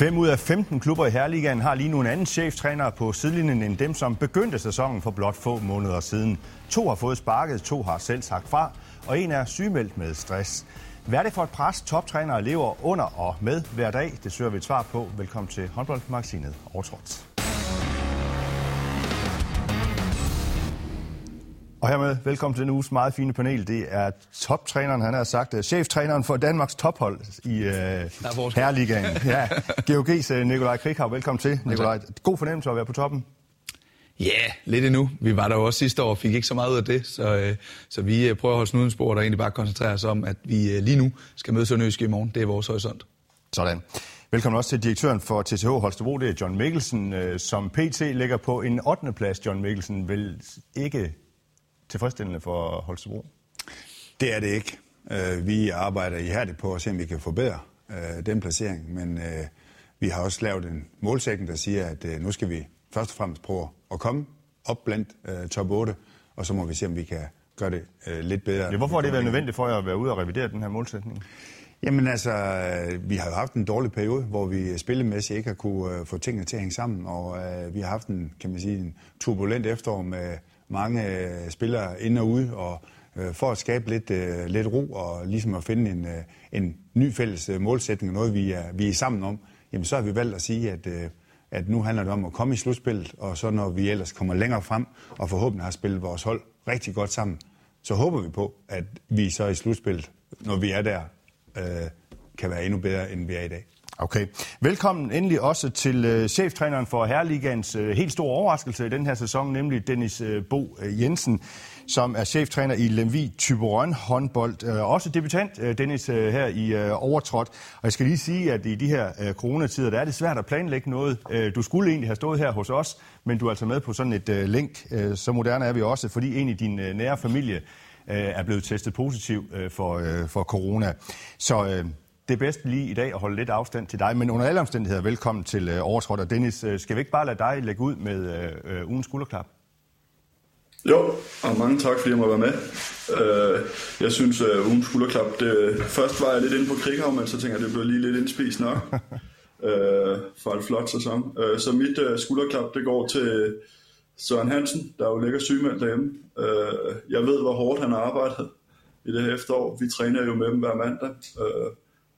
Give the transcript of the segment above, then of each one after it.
Fem ud af 15 klubber i Herligaen har lige nu en anden cheftræner på sidelinjen end dem, som begyndte sæsonen for blot få måneder siden. To har fået sparket, to har selv sagt fra, og en er sygemeldt med stress. Hvad er det for et pres, toptrænere lever under og med hver dag? Det søger vi et svar på. Velkommen til håndboldmagasinet Overtrådt. Og hermed velkommen til den uges meget fine panel. Det er toptræneren, han har sagt, uh, cheftræneren for Danmarks tophold i uh, Herligaen. Ja, GOG's uh, Nikolaj Krighav, velkommen til. Nikolaj, god fornemmelse at være på toppen. Ja, yeah, lidt endnu. Vi var der jo også sidste år og fik ikke så meget ud af det, så, uh, så vi uh, prøver at holde snuden spor og egentlig bare koncentrere os om, at vi uh, lige nu skal møde Sønderjyske i morgen. Det er vores horisont. Sådan. Velkommen også til direktøren for TTH Holstebro, det er John Mikkelsen, som PT ligger på en 8. plads. John Mikkelsen vil ikke tilfredsstillende for Holstebro? Det er det ikke. Øh, vi arbejder ihærdigt på at se, om vi kan forbedre øh, den placering, men øh, vi har også lavet en målsætning, der siger, at nu skal vi først og fremmest prøve at komme op blandt top 8, og så må vi se, om vi kan gøre det lidt bedre. Ja, hvorfor har det været nødvendigt for jer at være ude og revidere den her målsætning? Jamen altså, vi har jo haft en dårlig periode, hvor vi spillemæssigt ikke har kunne få tingene til at hænge sammen, og vi har haft en, kan man sige, en turbulent efterår med mange øh, spillere ind og ude, og øh, for at skabe lidt, øh, lidt ro og ligesom at finde en, øh, en ny fælles øh, målsætning, noget vi er, vi er sammen om, jamen så har vi valgt at sige, at, øh, at nu handler det om at komme i slutspillet, og så når vi ellers kommer længere frem, og forhåbentlig har spillet vores hold rigtig godt sammen, så håber vi på, at vi så i slutspillet, når vi er der, øh, kan være endnu bedre, end vi er i dag. Okay. Velkommen endelig også til uh, cheftræneren for Herreligans uh, øh, helt store overraskelse i den her sæson, nemlig Dennis uh, Bo uh, Jensen, som er cheftræner i Lemvi Tyberøn håndbold. Uh, også debutant, uh, Dennis, uh, her i uh, Overtrådt. Og jeg skal lige sige, at i de her uh, coronatider, der er det svært at planlægge noget. Uh, du skulle egentlig have stået her hos os, men du er altså med på sådan et uh, link. Uh, så moderne er vi også, fordi en i din uh, nære familie er blevet testet positiv for, for corona. Så det er bedst lige i dag at holde lidt afstand til dig, men under alle omstændigheder velkommen til øh, Overtrådt. Og Dennis, øh, skal vi ikke bare lade dig lægge ud med øh, ugens skulderklap? Jo, og mange tak, fordi jeg må være med. Øh, jeg synes, at ugens skulderklap, det, først var jeg lidt inde på Krighav, men så tænker jeg, det blev lige lidt indspist nok øh, for en flot sæson. Øh, så mit øh, skulderklap, det går til Søren Hansen, der jo ligger sygemeldt derhjemme. Øh, jeg ved, hvor hårdt han har arbejdet i det her efterår. Vi træner jo med dem hver mandag. Øh,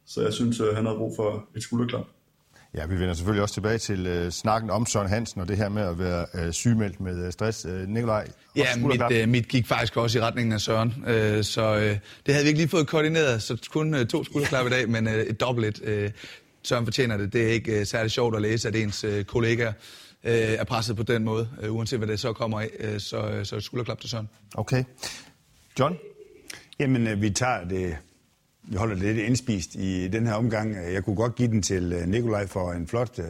så jeg synes, øh, han har brug for et skulderklap. Ja, vi vender selvfølgelig også tilbage til uh, snakken om Søren Hansen og det her med at være uh, sygemeldt med uh, stress. Uh, Nikolaj? Ja, mit, uh, mit gik faktisk også i retningen af Søren, uh, så uh, det havde vi ikke lige fået koordineret, så kun uh, to skulderklap i dag, men uh, et dobbelt. Uh, Søren fortjener det. Det er ikke uh, særlig sjovt at læse, at ens uh, kollegaer uh, er presset på den måde, uh, uanset hvad det så kommer af. Uh, så, uh, så et skulderklap til Søren. Okay. John? Jamen, vi tager det vi holder det lidt indspist i den her omgang. Jeg kunne godt give den til øh, Nikolaj for en flot uh,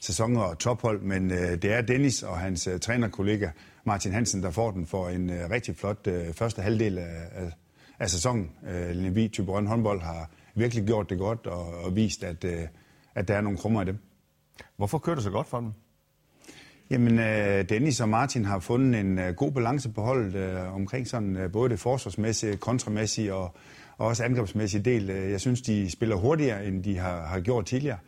sæson og tophold, men uh, det er Dennis og hans uh, trænerkollega Martin Hansen, der får den for en rigtig flot første halvdel af, af, af sæsonen. Uh, Lemvi Tyborøn håndbold har virkelig gjort det godt og, og vist, at, at der er nogle krummer i dem. Hvorfor kører det så godt for dem? Jamen, Dennis og Martin har fundet en god balance på holdet omkring sådan både det forsvarsmæssige, kontramæssige og og også angrebsmæssig del. Øh, jeg synes, de spiller hurtigere, end de har, har gjort tidligere,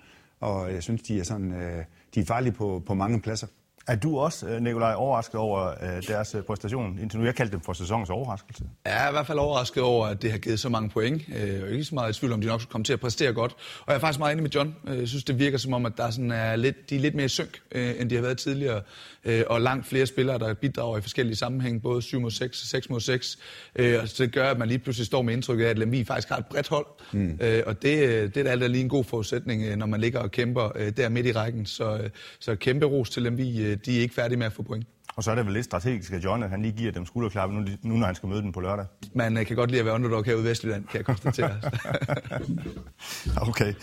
og jeg synes, de er, sådan, øh, de er farlige på, på mange pladser. Er du også, øh, Nikolaj, overrasket over deres præstation indtil nu? Jeg kaldte dem for sæsonens overraskelse. Jeg er i hvert fald overrasket over, at det har givet så mange point. Jeg er ikke så meget i tvivl om, de nok skulle komme til at præstere godt. Og jeg er faktisk meget enig med John. Jeg synes, det virker som om, at der sådan er lidt, de er lidt mere synk, end de har været tidligere. Øh, og langt flere spillere, der bidrager i forskellige sammenhænge, både 7 mod 6 og 6 mod 6. Øh, og så det gør, at man lige pludselig står med indtryk af, at Lemvi faktisk har et bredt hold. Mm. Øh, og det, det er da lige en god forudsætning, når man ligger og kæmper der midt i rækken. Så, så kæmpe ros til Lemvi. De er ikke færdige med at få point. Og så er det vel lidt strategisk, at John, at han lige giver dem skulderklappe nu, nu, når han skal møde dem på lørdag. Man kan godt lide at være underdog herude i Vestjylland, kan jeg konstatere. okay.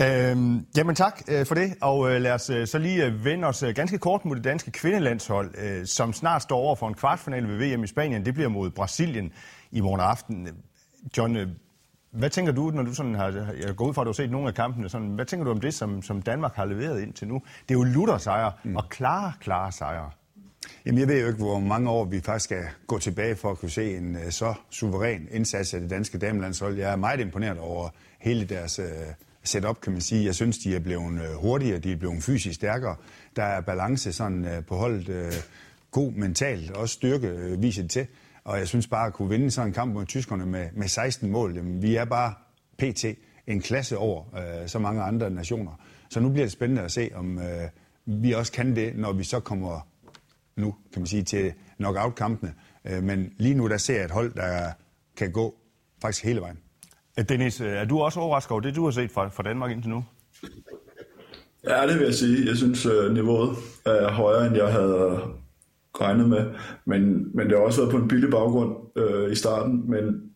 Øhm, jamen tak øh, for det, og øh, lad os øh, så lige øh, vende os øh, ganske kort mod det danske kvindelandshold, øh, som snart står over for en kvartfinale ved VM i Spanien. Det bliver mod Brasilien i morgen aften. John, øh, hvad tænker du, når du sådan har, jeg går ud fra, at du har set nogle af kampene, sådan, hvad tænker du om det, som, som Danmark har leveret indtil nu? Det er jo lutter mm. og klare, klare sejre. Jamen, jeg ved jo ikke, hvor mange år vi faktisk skal gå tilbage for at kunne se en uh, så suveræn indsats af det danske damelandshold. Jeg er meget imponeret over hele deres uh, setup, kan man sige. Jeg synes, de er blevet øh, hurtigere, de er blevet fysisk stærkere. Der er balance sådan øh, på holdet. Øh, god mentalt, også styrke øh, viser det til. Og jeg synes bare at kunne vinde sådan en kamp mod tyskerne med, med 16 mål, jamen, vi er bare pt. en klasse over øh, så mange andre nationer. Så nu bliver det spændende at se, om øh, vi også kan det, når vi så kommer nu, kan man sige, til knockout-kampene. Øh, men lige nu, der ser jeg et hold, der kan gå faktisk hele vejen. Øh, Dennis, øh, er du også overrasket over det, du har set fra, fra Danmark indtil nu? Ja, det vil jeg sige. Jeg synes, øh, niveauet er højere, end jeg havde regnet med. Men, men det har også været på en billig baggrund øh, i starten. Men,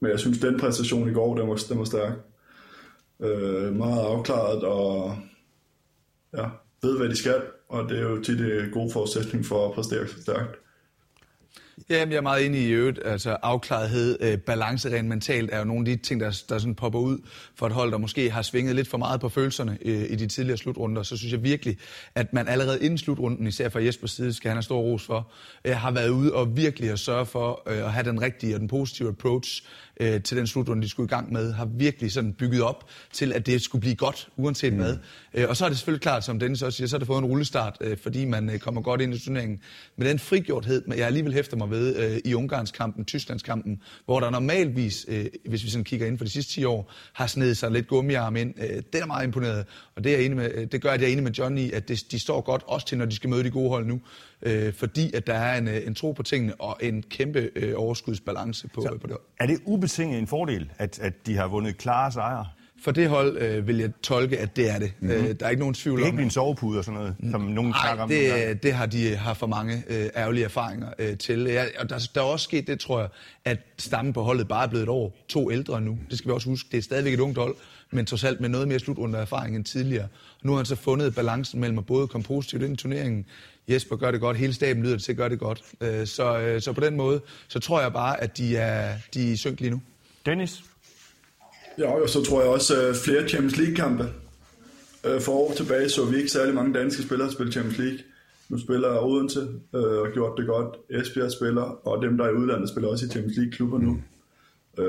men jeg synes, den præstation i går, den var, den var stærk. Øh, meget afklaret og ja, ved, hvad de skal. Og det er jo tit en god forudsætning for at præstere stærkt. Jamen, jeg er meget enig i øvrigt. Altså, afklarethed, øh, balance rent mentalt er jo nogle af de ting, der, der sådan popper ud for et hold, der måske har svinget lidt for meget på følelserne øh, i de tidligere slutrunder. Så synes jeg virkelig, at man allerede inden slutrunden, især fra Jespers side, skal han have stor ros for, øh, har været ude og virkelig at sørge for øh, at have den rigtige og den positive approach øh, til den slutrunde, de skulle i gang med, har virkelig sådan bygget op til, at det skulle blive godt, uanset mm. hvad. Øh, og så er det selvfølgelig klart, som Dennis også siger, så har det fået en rullestart, øh, fordi man øh, kommer godt ind i turneringen. Men den frigjorthed, jeg alligevel hæfter mig ved øh, i Ungarns-kampen, Tysklands-kampen, hvor der normalvis, øh, hvis vi sådan kigger ind for de sidste 10 år, har snedet sig lidt gummiarm ind. Øh, det er meget imponeret, og det, er enig med, det gør, at jeg er enig med John i, at det, de står godt også til, når de skal møde de gode hold nu øh, fordi at der er en, øh, en tro på tingene og en kæmpe øh, overskudsbalance på, Så, på det. Er det ubetinget en fordel, at, at de har vundet klare sejre? For det hold øh, vil jeg tolke, at det er det. Mm-hmm. Øh, der er ikke nogen tvivl om det. er ikke blive en sovepude og sådan noget, som nogen snakker om. det, det har de har for mange øh, ærgerlige erfaringer øh, til. Ja, og der, der er også sket det, tror jeg, at stammen på holdet bare er blevet et år, to ældre nu. Det skal vi også huske. Det er stadigvæk et ungt hold, men trods alt med noget mere slutrunde erfaring end tidligere. Nu har han så fundet balancen mellem at både komme positivt ind i turneringen, Jesper gør det godt, hele staben lyder det til, gør det godt. Øh, så, øh, så på den måde, så tror jeg bare, at de er, de er synk lige nu. Dennis? Ja, og så tror jeg også uh, flere Champions League-kampe. Uh, for år tilbage så vi ikke særlig mange danske spillere spille Champions League. Nu spiller Odense uh, og gjort det godt. Esbjerg spiller, og dem, der er i udlandet, spiller også i Champions League-klubber nu. Uh,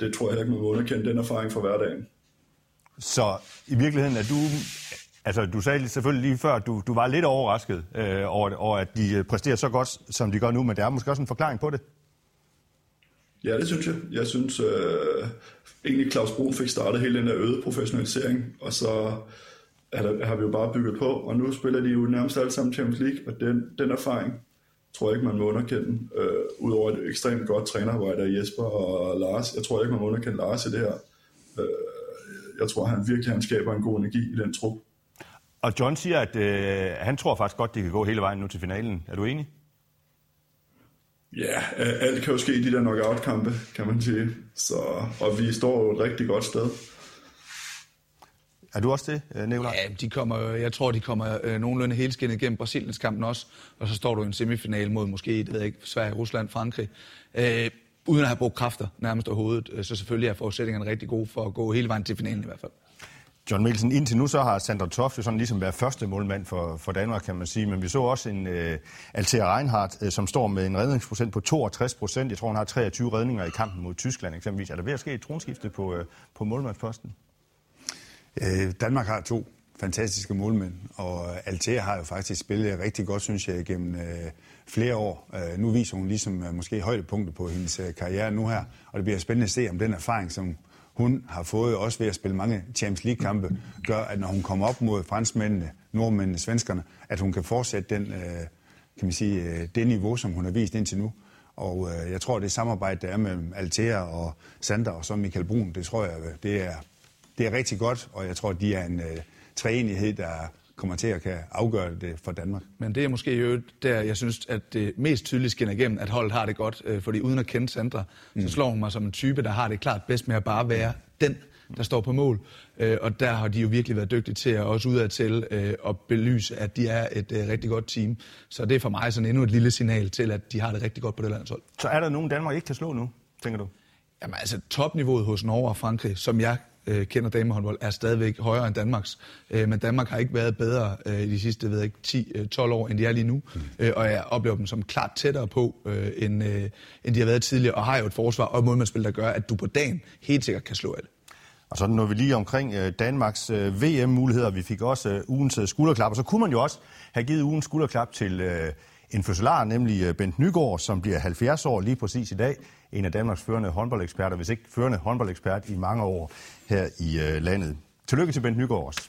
det tror jeg ikke, man vil underkende den erfaring fra hverdagen. Så i virkeligheden er du Altså, du sagde selvfølgelig lige før, at du, du var lidt overrasket øh, over, over, at de præsterer så godt, som de gør nu, men der er måske også en forklaring på det. Ja, det synes jeg. Jeg synes øh, egentlig, Claus Brun fik startet hele den der øget professionalisering, og så er der, har vi jo bare bygget på, og nu spiller de jo nærmest alle sammen Champions League, og den, den erfaring tror jeg ikke, man må underkende, øh, udover et ekstremt godt trænerarbejde af Jesper og Lars. Jeg tror ikke, man må underkende Lars i det her. Øh, jeg tror, han virkelig han skaber en god energi i den trup. Og John siger, at øh, han tror faktisk godt, det kan gå hele vejen nu til finalen. Er du enig? Ja, alt kan jo ske i de der knockout-kampe, kan man sige. Så, og vi står jo et rigtig godt sted. Er du også det, øh, Nicolaj? Ja, de kommer, jeg tror, de kommer øh, nogenlunde helskinnet igennem Brasiliens kampen også. Og så står du i en semifinal mod måske, det ved jeg ikke, Sverige, Rusland, Frankrig. Øh, uden at have brugt kræfter nærmest overhovedet. Øh, så selvfølgelig er forudsætningerne rigtig gode for at gå hele vejen til finalen i hvert fald. John Mikkelsen, indtil nu så har Sandra Toft jo sådan ligesom været første målmand for, for Danmark, kan man sige. Men vi så også en øh, uh, Altea Reinhardt, uh, som står med en redningsprocent på 62 procent. Jeg tror, hun har 23 redninger i kampen mod Tyskland eksempelvis. Er der ved at ske et tronskifte på, uh, på målmandsposten? Øh, Danmark har to fantastiske målmænd, og Altea har jo faktisk spillet rigtig godt, synes jeg, gennem øh, flere år. Øh, nu viser hun ligesom øh, måske højdepunkter på hendes øh, karriere nu her, og det bliver spændende at se, om den erfaring, som hun har fået, også ved at spille mange Champions League-kampe, gør, at når hun kommer op mod franskmændene, nordmændene, svenskerne, at hun kan fortsætte den, øh, kan man sige, øh, det niveau, som hun har vist indtil nu. Og øh, jeg tror, det samarbejde, der er mellem Altea og Sander og så Michael Brun, det tror jeg, øh, det er, det er rigtig godt, og jeg tror, de er en øh, træenighed, der kommer til at kan afgøre det for Danmark. Men det er måske jo der, jeg synes, at det mest tydeligt skinner igennem, at holdet har det godt. Øh, fordi uden at kende Sandra, mm. så slår hun mig som en type, der har det klart bedst med at bare være den, der står på mål. Øh, og der har de jo virkelig været dygtige til at også udad til øh, at belyse, at de er et rigtig godt team. Så det er for mig sådan endnu et lille signal til, at de har det rigtig godt på det landshold. Så er der nogen Danmark ikke kan slå nu, tænker du? Jamen altså topniveauet hos Norge og Frankrig, som jeg øh, kender damehåndbold, er stadigvæk højere end Danmarks. Øh, men Danmark har ikke været bedre øh, i de sidste ved ikke, 10-12 øh, år, end de er lige nu. Mm. Øh, og jeg oplever dem som klart tættere på, øh, end, øh, end de har været tidligere, og har jo et forsvar og et målmandsspil, der gør, at du på dagen helt sikkert kan slå alle. Og så når vi lige omkring øh, Danmarks øh, VM-muligheder. Vi fik også ugens skulderklap, og så kunne man jo også have givet ugens skulderklap til en fødselar, nemlig øh, Bent Nygaard, som bliver 70 år lige præcis i dag. En af Danmarks førende håndboldeksperter, hvis ikke førende håndboldekspert i mange år her i øh, landet. Tillykke til Bent Nygaard også.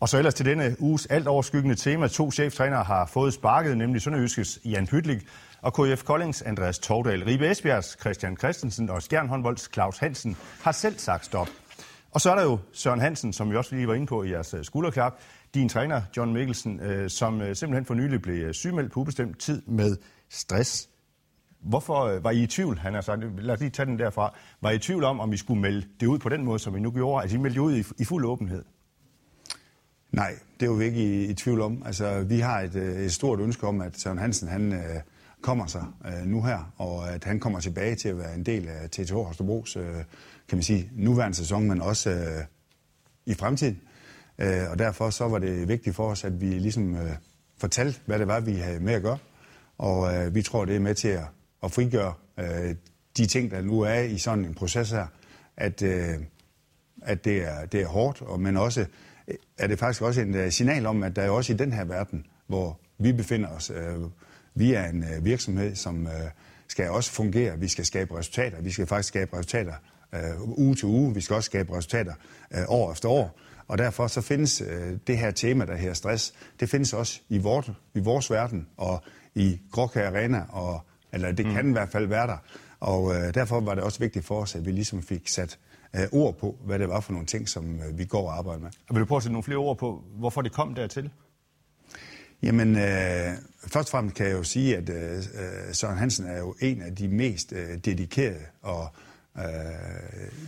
Og så ellers til denne uges alt overskyggende tema. To cheftrænere har fået sparket, nemlig Sønderjyskes Jan Pytlik og KF Koldings Andreas Tordal. Ribe Esbjergs Christian Christensen og Skjern håndbolds Claus Hansen har selv sagt stop. Og så er der jo Søren Hansen, som vi også lige var inde på i jeres øh, skulderklap. Din træner, John Mikkelsen, øh, som øh, simpelthen for nylig blev sygemeldt på ubestemt tid med stress. Hvorfor var I i tvivl, han har sagt, lad os lige tage den derfra, var I i tvivl om, om I skulle melde det ud på den måde, som I nu gjorde? Altså I meldte ud i, i fuld åbenhed? Nej, det er jo vi ikke i, i tvivl om. Altså, vi har et, et stort ønske om, at Søren Hansen han, øh, kommer sig øh, nu her, og at han kommer tilbage til at være en del af TTH Holstebros, øh, kan man sige, nuværende sæson, men også øh, i fremtiden. Øh, og derfor så var det vigtigt for os, at vi ligesom øh, fortalte, hvad det var, vi havde med at gøre. Og øh, vi tror, det er med til at, at frigøre øh, de ting, der nu er i sådan en proces her, at, øh, at det, er, det er hårdt, og, men også øh, er det faktisk også et øh, signal om, at der er også i den her verden, hvor vi befinder os, øh, vi er en uh, virksomhed, som uh, skal også fungere. Vi skal skabe resultater. Vi skal faktisk skabe resultater uh, uge til uge. Vi skal også skabe resultater uh, år efter år. Og derfor så findes uh, det her tema, der her stress, det findes også i, vort, i vores verden og i Gråkær Arena, og, eller det mm. kan i hvert fald være der. Og uh, derfor var det også vigtigt for os, at vi ligesom fik sat uh, ord på, hvad det var for nogle ting, som uh, vi går og arbejder med. Og vil du prøve at sætte nogle flere ord på, hvorfor det kom dertil? Jamen, øh, først og fremmest kan jeg jo sige, at øh, øh, Søren Hansen er jo en af de mest øh, dedikerede og øh,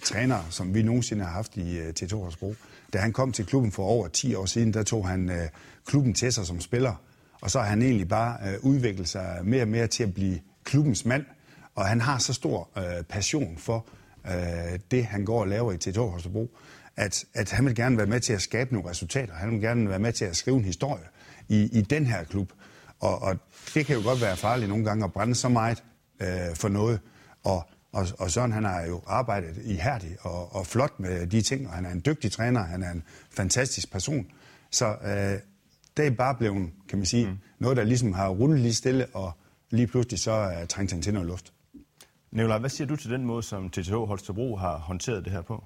trænere, som vi nogensinde har haft i øh, T2 Horsbro. Da han kom til klubben for over 10 år siden, der tog han øh, klubben til sig som spiller, og så har han egentlig bare øh, udviklet sig mere og mere til at blive klubbens mand, og han har så stor øh, passion for øh, det, han går og laver i T2 Holstebro, at, at han vil gerne være med til at skabe nogle resultater. Han vil gerne være med til at skrive en historie i, i den her klub. Og, og det kan jo godt være farligt nogle gange at brænde så meget øh, for noget. Og, og, og Søren han har jo arbejdet ihærdigt og, og flot med de ting, og han er en dygtig træner, han er en fantastisk person. Så øh, det er bare blevet, kan man sige, mm. noget, der ligesom har rullet lige stille, og lige pludselig så er trængt han til noget luft. Nicolaj, hvad siger du til den måde, som TTH Holstebro har håndteret det her på?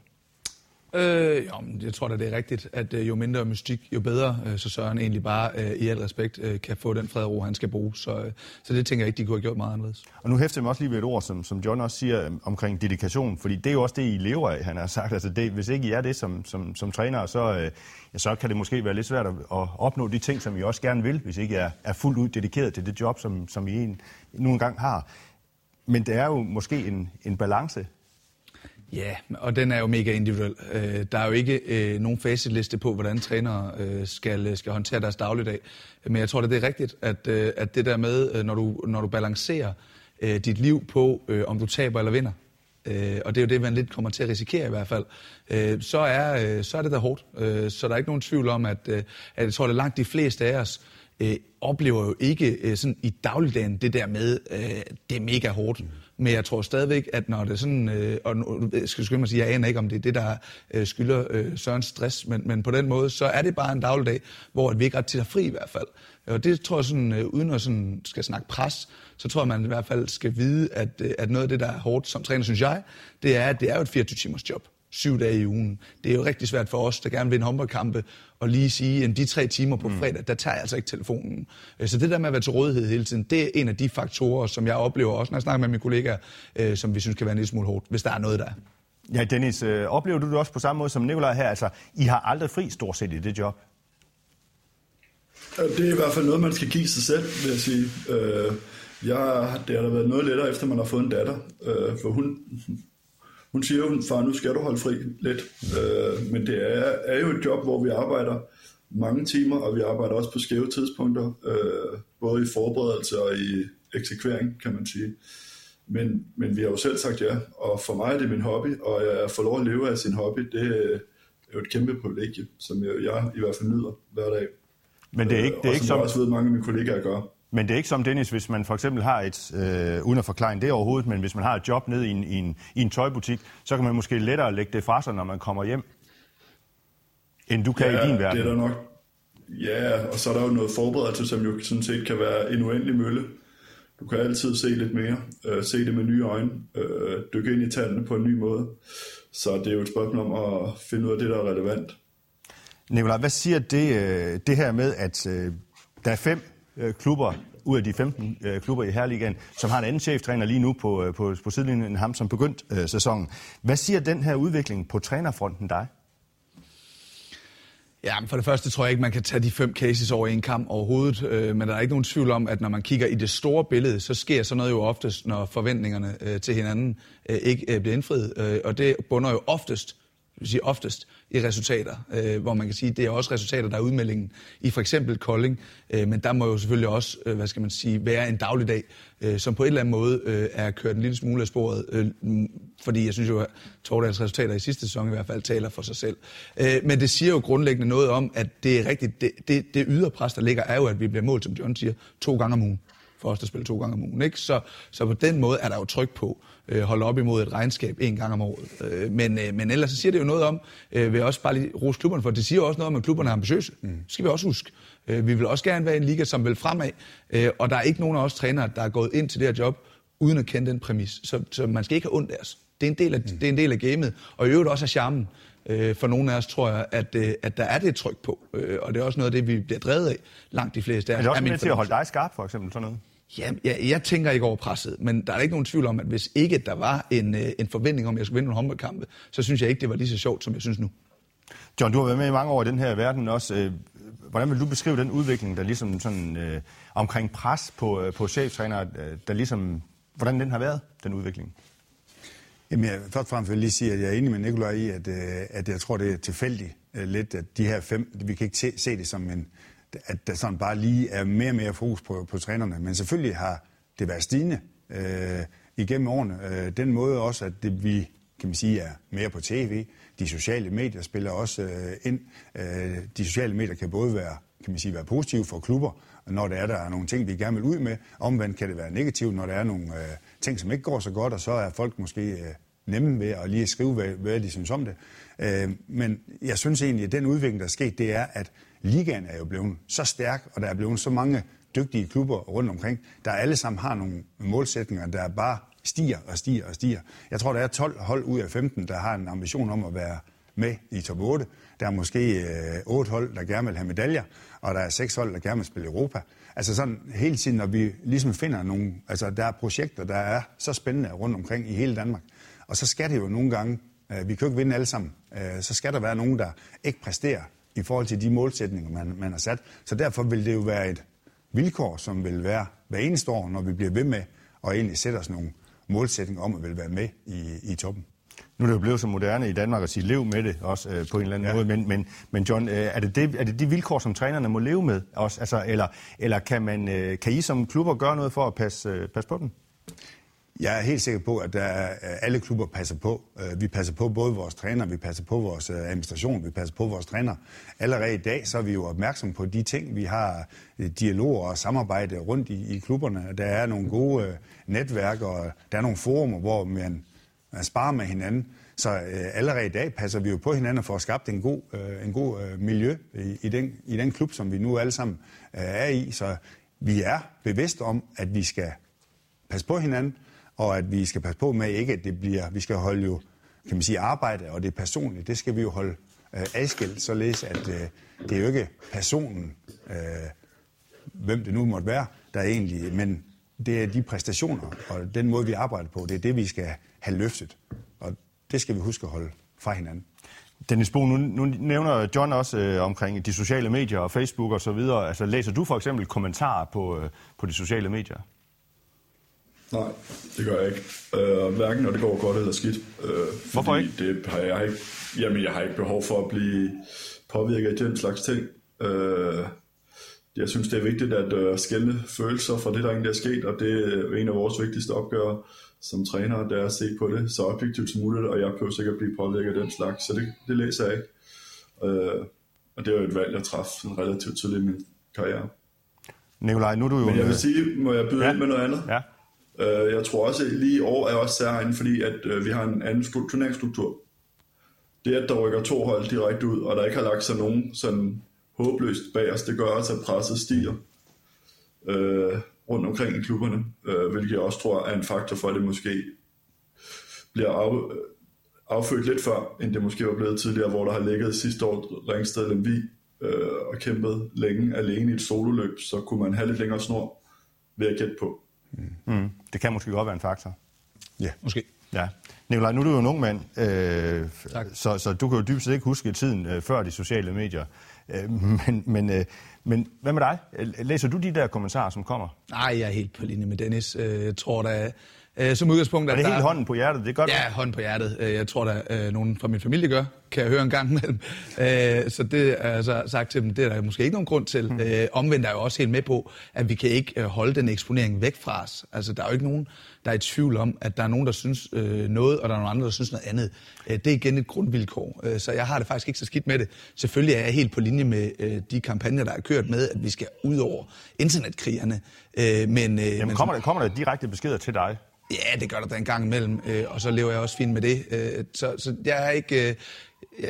Øh, jo, jeg tror da, det er rigtigt, at øh, jo mindre mystik, jo bedre, øh, så Søren egentlig bare øh, i al respekt øh, kan få den fred og ro, han skal bruge. Så, øh, så det tænker jeg ikke, de kunne have gjort meget anderledes. Og nu hæfter jeg mig også lige ved et ord, som, som John også siger øh, omkring dedikation, fordi det er jo også det, I lever af, han har sagt. Altså det, hvis ikke I er det som, som, som træner, så, øh, ja, så kan det måske være lidt svært at, at opnå de ting, som I også gerne vil, hvis I ikke er, er fuldt ud dedikeret til det job, som, som I en, nu engang har. Men det er jo måske en, en balance Ja, og den er jo mega individuel. Øh, der er jo ikke øh, nogen facitliste på, hvordan trænere øh, skal, skal håndtere deres dagligdag. Men jeg tror, det er rigtigt, at, øh, at det der med, øh, når du, når du balancerer øh, dit liv på, om du taber eller vinder, og det er jo det, man lidt kommer til at risikere i hvert fald, så er, så er det da hårdt. Så der er ikke nogen tvivl om, at, at jeg tror, at langt de fleste af os oplever jo ikke sådan i dagligdagen det der med, det er mega hårdt. Men jeg tror stadigvæk, at når det er sådan, øh, og nu skal jeg mig sige, jeg aner ikke, om det er det, der øh, skylder øh, Sørens stress, men, men på den måde, så er det bare en dagligdag, hvor vi ikke ret tit er fri i hvert fald. Og det tror jeg sådan, øh, uden at sådan skal snakke pres, så tror jeg, man i hvert fald skal vide, at, øh, at noget af det, der er hårdt som træner, synes jeg, det er, at det er jo et 24 timers job syv dage i ugen. Det er jo rigtig svært for os, der gerne vil vinde håndboldkampe, og lige sige, at de tre timer på mm. fredag, der tager jeg altså ikke telefonen. Øh, så det der med at være til rådighed hele tiden, det er en af de faktorer, som jeg oplever også, når jeg snakker med mine kollegaer, øh, som vi synes kan være en lille smule hårdt, hvis der er noget der. Ja, Dennis, øh, oplever du det også på samme måde som Nikolaj her? Altså, I har aldrig fri stort set i det job. Det er i hvert fald noget, man skal give sig selv, vil jeg sige. jeg, det har da været noget lettere, efter man har fået en datter. for hun, hun siger jo, far, nu skal du holde fri lidt. Øh, men det er, er jo et job, hvor vi arbejder mange timer, og vi arbejder også på skæve tidspunkter, øh, både i forberedelse og i eksekvering, kan man sige. Men, men vi har jo selv sagt ja, og for mig er det min hobby, og jeg får lov at leve af sin hobby, det er jo et kæmpe privilegie, som jeg, jeg i hvert fald nyder hver dag. Men det er ikke, det er og ikke som jeg også ved, mange af mine kollegaer gør. Men det er ikke som Dennis, hvis man for eksempel har et, øh, uden at forklare det overhovedet, men hvis man har et job nede i en, i, en, i en tøjbutik, så kan man måske lettere lægge det fra sig, når man kommer hjem, end du kan ja, i din verden. det er der nok. Ja, og så er der jo noget forberedelse, som jo sådan set kan være en uendelig mølle. Du kan altid se lidt mere, øh, se det med nye øjne, øh, dykke ind i tallene på en ny måde. Så det er jo et spørgsmål om at finde ud af det, der er relevant. Nikolaj, hvad siger det, øh, det her med, at øh, der er fem øh, klubber ud af de 15 øh, klubber i Herligaen, som har en anden cheftræner lige nu på, øh, på, på sidelinjen end ham, som begyndt øh, sæsonen. Hvad siger den her udvikling på trænerfronten dig? Ja, men for det første tror jeg ikke, man kan tage de fem cases over en kamp overhovedet, øh, men der er ikke nogen tvivl om, at når man kigger i det store billede, så sker sådan noget jo oftest, når forventningerne øh, til hinanden øh, ikke øh, bliver indfriet, øh, og det bunder jo oftest vil sige oftest i resultater, øh, hvor man kan sige, det er også resultater, der er udmeldingen i for eksempel Kolding, øh, men der må jo selvfølgelig også, øh, hvad skal man sige, være en dagligdag, øh, som på en eller anden måde øh, er kørt en lille smule af sporet, øh, fordi jeg synes jo, at Tordals resultater i sidste sæson i hvert fald taler for sig selv. Øh, men det siger jo grundlæggende noget om, at det er rigtigt, det, det, det yderpres, der ligger, er jo, at vi bliver målt, som John siger, to gange om ugen for os, der spiller to gange om ugen. Ikke? Så, så på den måde er der jo tryk på øh, holde op imod et regnskab en gang om året. Øh, men, øh, men ellers så siger det jo noget om, øh, vil jeg også bare lige rose klubberne, for det siger også noget om, at klubberne er ambitiøse. Mm. Det skal vi også huske. Øh, vi vil også gerne være en liga, som vil fremad, øh, og der er ikke nogen af os trænere, der er gået ind til det her job, uden at kende den præmis. Så, så man skal ikke have ondt af os. Det er en del af, mm. det er en del af gamet, og i øvrigt også af charmen. Øh, for nogle af os tror jeg, at, øh, at der er det tryk på, øh, og det er også noget af det, vi bliver drevet af, langt de fleste. Er det også med til at holde dig skarp, for eksempel sådan noget? Ja, jeg, jeg tænker ikke over presset, men der er ikke nogen tvivl om, at hvis ikke der var en, øh, en forventning om, at jeg skulle vinde nogle håndboldkampe, så synes jeg ikke, det var lige så sjovt, som jeg synes nu. John, du har været med i mange år i den her verden også. Øh, hvordan vil du beskrive den udvikling, der ligesom sådan øh, omkring pres på, øh, på cheftræner, der ligesom, hvordan den har været, den udvikling? Jamen, jeg, først og fremmest vil jeg lige sige, at jeg er enig med Nikolaj i, at, at jeg tror, det er tilfældigt lidt, at de her fem, vi kan ikke se, se det som en, at der sådan bare lige er mere og mere fokus på, på trænerne. Men selvfølgelig har det været stigende øh, igennem årene. Øh, den måde også, at det, vi kan man sige, er mere på tv. De sociale medier spiller også øh, ind. Øh, de sociale medier kan både være, kan man sige, være positive for klubber, når der er, der er nogle ting, vi gerne vil ud med. Omvendt kan det være negativt, når der er nogle øh, ting, som ikke går så godt, og så er folk måske øh, nemme ved at lige skrive, hvad, hvad de synes om det. Øh, men jeg synes egentlig, at den udvikling, der er sket, det er, at ligaen er jo blevet så stærk, og der er blevet så mange dygtige klubber rundt omkring, der alle sammen har nogle målsætninger, der bare stiger og stiger og stiger. Jeg tror, der er 12 hold ud af 15, der har en ambition om at være med i top 8. Der er måske øh, 8 hold, der gerne vil have medaljer, og der er 6 hold, der gerne vil spille Europa. Altså sådan hele tiden, når vi ligesom finder nogle... Altså der er projekter, der er så spændende rundt omkring i hele Danmark. Og så skal det jo nogle gange... Øh, vi kan jo ikke vinde alle sammen. Øh, så skal der være nogen, der ikke præsterer i forhold til de målsætninger, man, man har sat. Så derfor vil det jo være et vilkår, som vil være hver eneste år, når vi bliver ved med at egentlig sætte os nogle målsætninger om at vil være med i, i toppen. Nu er det jo blevet så moderne i Danmark at sige, lev med det også øh, på en eller anden ja. måde, men, men, men John, øh, er, det det, er det de vilkår, som trænerne må leve med også? Altså, eller eller kan, man, øh, kan I som klubber gøre noget for at passe, øh, passe på dem? Jeg er helt sikker på, at der øh, alle klubber passer på. Øh, vi passer på både vores træner, vi passer på vores øh, administration, vi passer på vores træner. Allerede i dag så er vi jo opmærksom på de ting. Vi har dialoger dialog og samarbejde rundt i, i klubberne. Der er nogle gode netværk, og der er nogle forumer, hvor man, man sparer med hinanden. Så øh, allerede i dag passer vi jo på hinanden for at skabe en god, øh, en god øh, miljø i, i, den, i den klub, som vi nu alle sammen øh, er i. Så vi er bevidst om, at vi skal passe på hinanden, og at vi skal passe på med ikke, at det bliver, vi skal holde jo, kan man sige, arbejde og det personlige, det skal vi jo holde øh, adskilt, således at øh, det er jo ikke personen, øh, hvem det nu måtte være, der er egentlig, men det er de præstationer og den måde, vi arbejder på, det er det, vi skal have løftet. Og det skal vi huske at holde fra hinanden. Dennis Bo, nu, nu nævner John også øh, omkring de sociale medier og Facebook og så videre. Altså, læser du for eksempel kommentarer på, øh, på de sociale medier? Nej, det gør jeg ikke. Øh, hverken når det går godt eller skidt. Øh, Hvorfor ikke? Det har jeg ikke. Jamen, jeg har ikke behov for at blive påvirket af den slags ting. Øh, jeg synes, det er vigtigt at uh, skælde følelser fra det, der egentlig er sket, og det er en af vores vigtigste opgaver som træner, det er at se på det så objektivt som muligt, og jeg behøver sikkert blive påvirket af den slags, så det, det læser jeg ikke. Uh, og det er jo et valg, jeg træffede relativt tidligt i min karriere. Nikolaj, nu er du jo... Men jeg vil øh, sige, må jeg byde ja. ind med noget andet? Ja. Øh, jeg tror også, at lige i år er også særligt, fordi at øh, vi har en anden turneringsstruktur. Det, at der rykker to hold direkte ud, og der ikke har lagt sig nogen sådan håbløst bag os, det gør også, at presset stiger øh, rundt omkring i klubberne, øh, hvilket jeg også tror er en faktor for, at det måske bliver af, øh, affødt lidt før, end det måske var blevet tidligere, hvor der har ligget sidste år Ringsted Lemvi øh, og kæmpet længe alene i et sololøb, så kunne man have lidt længere snor ved at gætte på. Mm, det kan måske godt være en faktor. Ja. Måske. Ja. Nikolaj, nu er du jo en ung mand, øh, Tak. så, så du kan jo dybest set ikke huske tiden øh, før de sociale medier. Øh, men, men, øh, men hvad med dig? Læser du de der kommentarer, som kommer? Nej, jeg er helt på linje med Dennis. Øh, Jeg tror da, øh, som udgangspunkt, Er det der helt hånden på hjertet? Det er godt. Ja, hånden på hjertet. Øh, Jeg tror da, øh, nogen fra min familie gør, kan jeg høre en gang imellem. Øh, Så det er altså sagt til dem, det er der måske ikke nogen grund til. Hmm. Øh, Omvendt er jeg jo også helt med på, at vi kan ikke øh, holde den eksponering væk fra os. Altså, der er jo ikke nogen, der er i tvivl om, at der er nogen, der synes øh, noget, og der er nogle andre, der synes noget andet. Øh, Det er igen et grundvilkår. Øh, Så jeg har det faktisk ikke så skidt med det. Selvfølgelig er jeg helt på linje med øh, de kampagner, der er kørt med, at vi skal ud over internetkrigerne. Øh, Men, øh, Jamen, men kommer, der, kommer der direkte beskeder til dig? Ja, det gør der da en gang imellem, øh, og så lever jeg også fint med det. Øh, så, så jeg er ikke... Øh,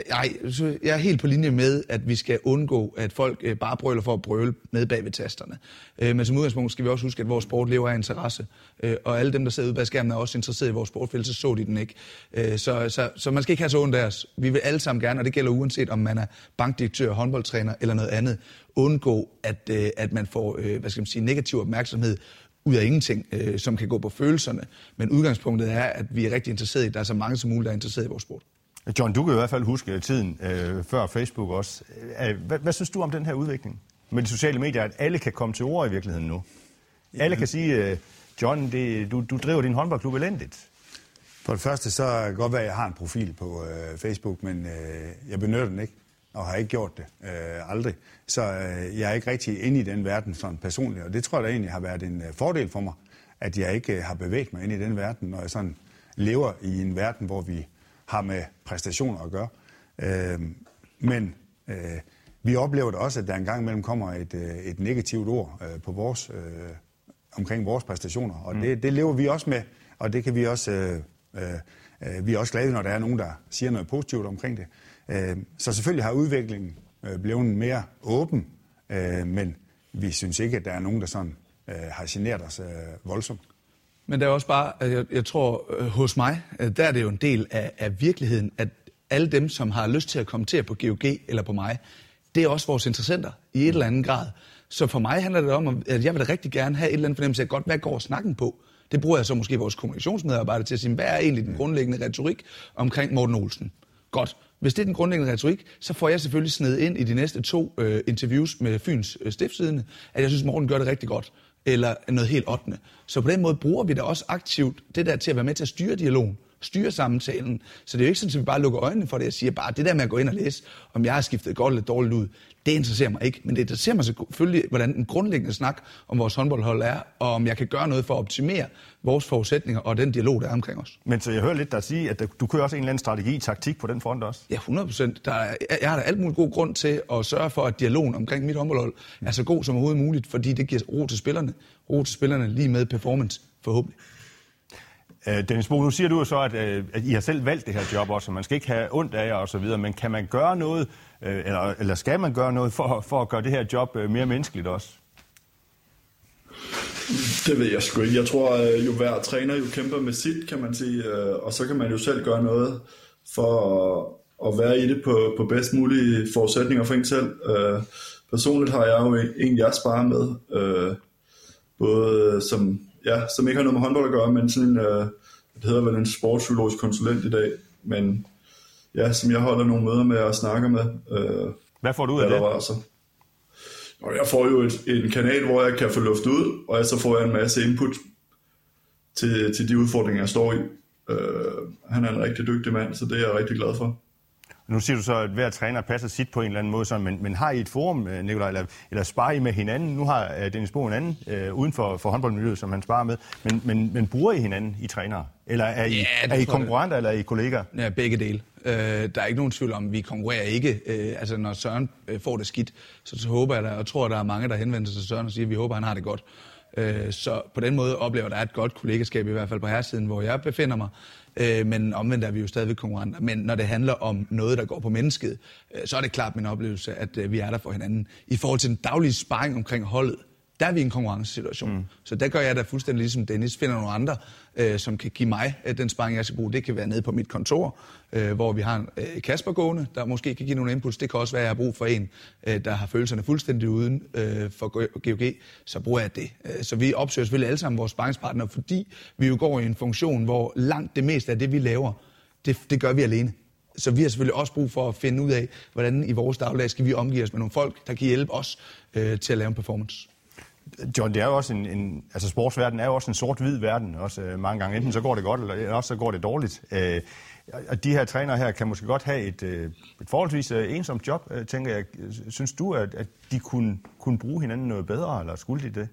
jeg, så jeg er helt på linje med, at vi skal undgå, at folk øh, bare brøler for at brøle med bag ved tasterne. Øh, men som udgangspunkt skal vi også huske, at vores sport lever af interesse. Øh, og alle dem, der sidder ude bag skærmen, er også interesseret i vores sport, for ellers så så de den ikke. Øh, så, så, så man skal ikke have så ondt af os. Vi vil alle sammen gerne, og det gælder uanset om man er bankdirektør, håndboldtræner eller noget andet, undgå, at, øh, at man får øh, hvad skal man sige, negativ opmærksomhed ud af ingenting, øh, som kan gå på følelserne. Men udgangspunktet er, at vi er rigtig interesserede i, at der er så mange som muligt, der er interesseret i vores sport. John, du kan i hvert fald huske tiden øh, før Facebook også. Øh, hvad, hvad synes du om den her udvikling med de sociale medier, at alle kan komme til ord i virkeligheden nu? Alle kan sige, øh, John, det, du, du driver din håndboldklub elendigt. For det første, så kan godt være, at jeg har en profil på øh, Facebook, men øh, jeg benytter den ikke, og har ikke gjort det øh, aldrig. Så øh, jeg er ikke rigtig inde i den verden sådan personligt, og det tror jeg da egentlig har været en øh, fordel for mig, at jeg ikke øh, har bevæget mig ind i den verden, når jeg sådan lever i en verden, hvor vi har med præstationer at gøre. Øh, men øh, vi oplever det også, at der engang imellem kommer et, øh, et negativt ord øh, på vores, øh, omkring vores præstationer, og mm. det, det lever vi også med, og det kan vi også... Øh, øh, øh, vi er også glade, når der er nogen, der siger noget positivt omkring det. Øh, så selvfølgelig har udviklingen øh, blevet mere åben, øh, men vi synes ikke, at der er nogen, der sådan øh, har generet os voldsomt. Men det er også bare, jeg, jeg tror, hos mig, der er det jo en del af, af virkeligheden, at alle dem, som har lyst til at kommentere på GOG eller på mig, det er også vores interessenter i et eller andet grad. Så for mig handler det om, at jeg vil da rigtig gerne have et eller andet fornemmelse af, godt, hvad går snakken på? Det bruger jeg så måske vores kommunikationsmedarbejdere til at sige, hvad er egentlig den grundlæggende retorik omkring Morten Olsen? Godt. Hvis det er den grundlæggende retorik, så får jeg selvfølgelig sned ind i de næste to øh, interviews med Fyns øh, stiftsidende, at jeg synes, Morten gør det rigtig godt. Eller noget helt ottende. Så på den måde bruger vi da også aktivt det der til at være med til at styre dialogen styre samtalen. Så det er jo ikke sådan, at vi bare lukker øjnene for det og siger bare, det der med at gå ind og læse, om jeg har skiftet godt eller dårligt ud, det interesserer mig ikke. Men det interesserer mig selvfølgelig, hvordan den grundlæggende snak om vores håndboldhold er, og om jeg kan gøre noget for at optimere vores forudsætninger og den dialog, der er omkring os. Men så jeg hører lidt dig sige, at du kører også en eller anden strategi, taktik på den front også. Ja, 100 procent. Jeg har da alt muligt god grund til at sørge for, at dialogen omkring mit håndboldhold er så god som overhovedet muligt, fordi det giver ro til spillerne. Ro til spillerne lige med performance, forhåbentlig. Øh, Dennis Bo, nu siger du jo så, at, øh, at I har selv valgt det her job også, og man skal ikke have ondt af jer og så videre, men kan man gøre noget, øh, eller, eller skal man gøre noget for, for at gøre det her job øh, mere menneskeligt også? Det ved jeg sgu ikke. Jeg tror, øh, jo hver træner jo kæmper med sit, kan man sige, øh, og så kan man jo selv gøre noget for at, være i det på, på bedst mulige forudsætninger for en selv. Øh, personligt har jeg jo en, jeg sparer med, både som, ja, som ikke har noget med håndbold at gøre, men sådan, det hedder vel en sportspsykologisk konsulent i dag, men ja, som jeg holder nogle møder med og snakker med. Hvad får du ud af det? Altså. Og jeg får jo et, en kanal, hvor jeg kan få luft ud, og så får jeg en masse input til, til de udfordringer, jeg står i. Øh, han er en rigtig dygtig mand, så det er jeg rigtig glad for. Nu siger du så, at hver træner passer sit på en eller anden måde, sådan, men, men har I et forum, øh, Nikolaj, eller, eller sparer I med hinanden? Nu har uh, Dennis Bo en anden uh, uden for, for håndboldmiljøet, som han sparer med, men, men, men bruger I hinanden i trænere? Eller er I, ja, er I konkurrenter, eller er I kollegaer? Ja, begge dele. Uh, der er ikke nogen tvivl om, vi konkurrerer ikke. Uh, altså, når Søren uh, får det skidt, så, så håber jeg, der, og tror, at der er mange, der henvender sig til Søren og siger, at vi håber, at han har det godt. Øh, så på den måde oplever der et godt kollegaskab, i hvert fald på herresiden, hvor jeg befinder mig. Øh, men omvendt er vi jo stadigvæk konkurrenter. Men når det handler om noget, der går på mennesket, øh, så er det klart min oplevelse, at øh, vi er der for hinanden. I forhold til den daglige sparring omkring holdet, der er vi i en konkurrencesituation. Mm. Så der gør jeg da fuldstændig ligesom Dennis. Finder nogle andre, øh, som kan give mig øh, den sparring, jeg skal bruge. Det kan være nede på mit kontor, øh, hvor vi har en øh, Kasper gående, der måske kan give nogle inputs. Det kan også være, at jeg har brug for en, øh, der har følelserne fuldstændig uden øh, for GOG. Så bruger jeg det. Øh, så vi opsøger selvfølgelig alle sammen vores sparringspartnere, fordi vi jo går i en funktion, hvor langt det meste af det, vi laver, det, det gør vi alene. Så vi har selvfølgelig også brug for at finde ud af, hvordan i vores dagligdag skal vi omgive os med nogle folk, der kan hjælpe os øh, til at lave en performance. John, det er jo også en, en altså sportsverden er jo også en sort-hvid verden, også øh, mange gange. Enten så går det godt, eller også så går det dårligt. Øh, og de her trænere her kan måske godt have et, øh, et forholdsvis øh, ensomt job, øh, tænker jeg. Synes du, at, at de kunne, kunne bruge hinanden noget bedre, eller skulle de det?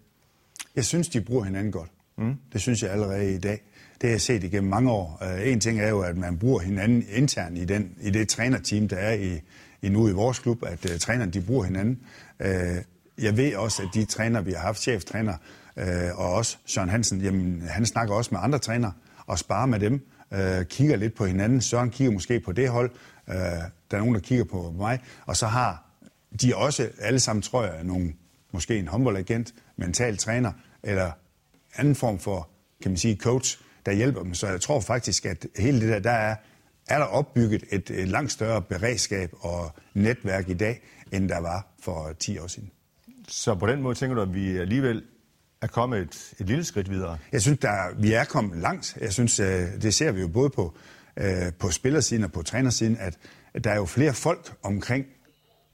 Jeg synes, de bruger hinanden godt. Mm. Det synes jeg allerede i dag. Det har jeg set igennem mange år. Uh, en ting er jo, at man bruger hinanden internt i, den, i det trænerteam, der er i, i nu i vores klub, at uh, trænerne de bruger hinanden. Uh, jeg ved også, at de træner, vi har haft, cheftræner, øh, og også Søren Hansen, jamen, han snakker også med andre trænere og sparer med dem, øh, kigger lidt på hinanden. Søren kigger måske på det hold, øh, der er nogen, der kigger på mig, og så har de også alle sammen, tror jeg, nogle, måske en håndboldagent, mental træner, eller anden form for, kan man sige, coach, der hjælper dem. Så jeg tror faktisk, at hele det der, der er, er der opbygget et, et langt større beredskab og netværk i dag, end der var for 10 år siden. Så på den måde tænker du, at vi alligevel er kommet et, et lille skridt videre? Jeg synes, der, vi er kommet langt. Jeg synes, øh, det ser vi jo både på, øh, på spillersiden og på trænersiden, at der er jo flere folk omkring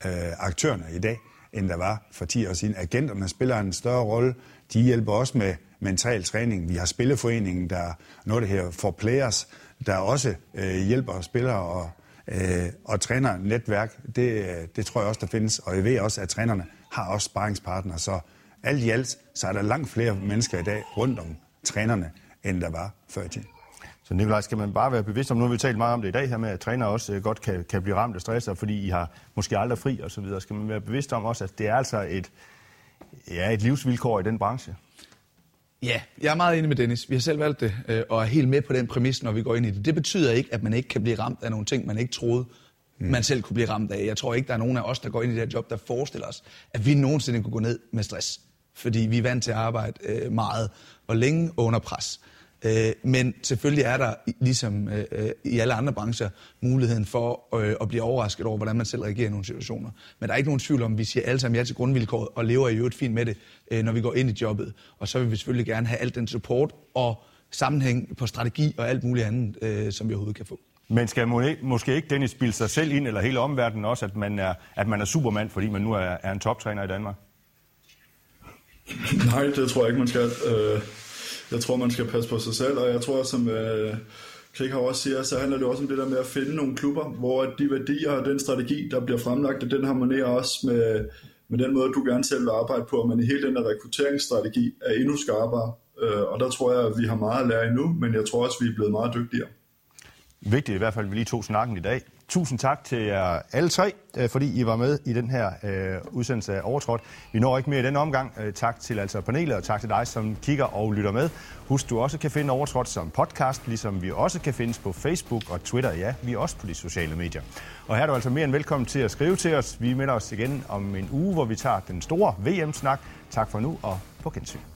øh, aktørerne i dag, end der var for 10 år siden. Agenterne spiller en større rolle. De hjælper også med mental træning. Vi har Spilleforeningen, der er noget, der her for players, der også øh, hjælper spillere og, øh, og træner netværk. Det, det tror jeg også, der findes. Og jeg ved også, at trænerne har også sparringspartnere. Så alt i alt, så er der langt flere mennesker i dag rundt om trænerne, end der var før i tiden. Så Nikolaj, skal man bare være bevidst om, nu har vi talt meget om det i dag her med, at trænere også øh, godt kan, kan blive ramt af stress, fordi I har måske aldrig fri og så videre. Skal man være bevidst om også, at det er altså et, ja, et livsvilkår i den branche? Ja, jeg er meget enig med Dennis. Vi har selv valgt det, øh, og er helt med på den præmis, når vi går ind i det. Det betyder ikke, at man ikke kan blive ramt af nogle ting, man ikke troede, mm. man selv kunne blive ramt af. Jeg tror ikke, der er nogen af os, der går ind i det her job, der forestiller os, at vi nogensinde kunne gå ned med stress. Fordi vi er vant til at arbejde øh, meget og længe under pres. Øh, men selvfølgelig er der, ligesom øh, øh, i alle andre brancher, muligheden for øh, at blive overrasket over, hvordan man selv reagerer i nogle situationer. Men der er ikke nogen tvivl om, at vi siger alle sammen ja til grundvilkåret og lever i øvrigt fint med det, øh, når vi går ind i jobbet. Og så vil vi selvfølgelig gerne have alt den support og sammenhæng på strategi og alt muligt andet, øh, som vi overhovedet kan få. Men skal måske ikke Dennis spille sig selv ind, eller hele omverdenen også, at man er, at man er supermand, fordi man nu er, er en toptræner i Danmark? Nej, det tror jeg ikke, man skal. Øh, jeg tror, man skal passe på sig selv, og jeg tror, som øh, Krik også siger, så handler det også om det der med at finde nogle klubber, hvor de værdier og den strategi, der bliver fremlagt, den harmonerer også med, med den måde, du gerne selv vil arbejde på, og man i hele den der rekrutteringsstrategi er endnu skarpere. Øh, og der tror jeg, at vi har meget at lære endnu, men jeg tror også, at vi er blevet meget dygtigere. Vigtigt i hvert fald, at vi lige tog snakken i dag. Tusind tak til jer alle tre, øh, fordi I var med i den her øh, udsendelse af Overtrådt. Vi når ikke mere i den omgang. Øh, tak til altså panelet, og tak til dig, som kigger og lytter med. Husk, du også kan finde Overtrådt som podcast, ligesom vi også kan findes på Facebook og Twitter. Ja, vi er også på de sociale medier. Og her er du altså mere end velkommen til at skrive til os. Vi melder os igen om en uge, hvor vi tager den store VM-snak. Tak for nu, og på gensyn.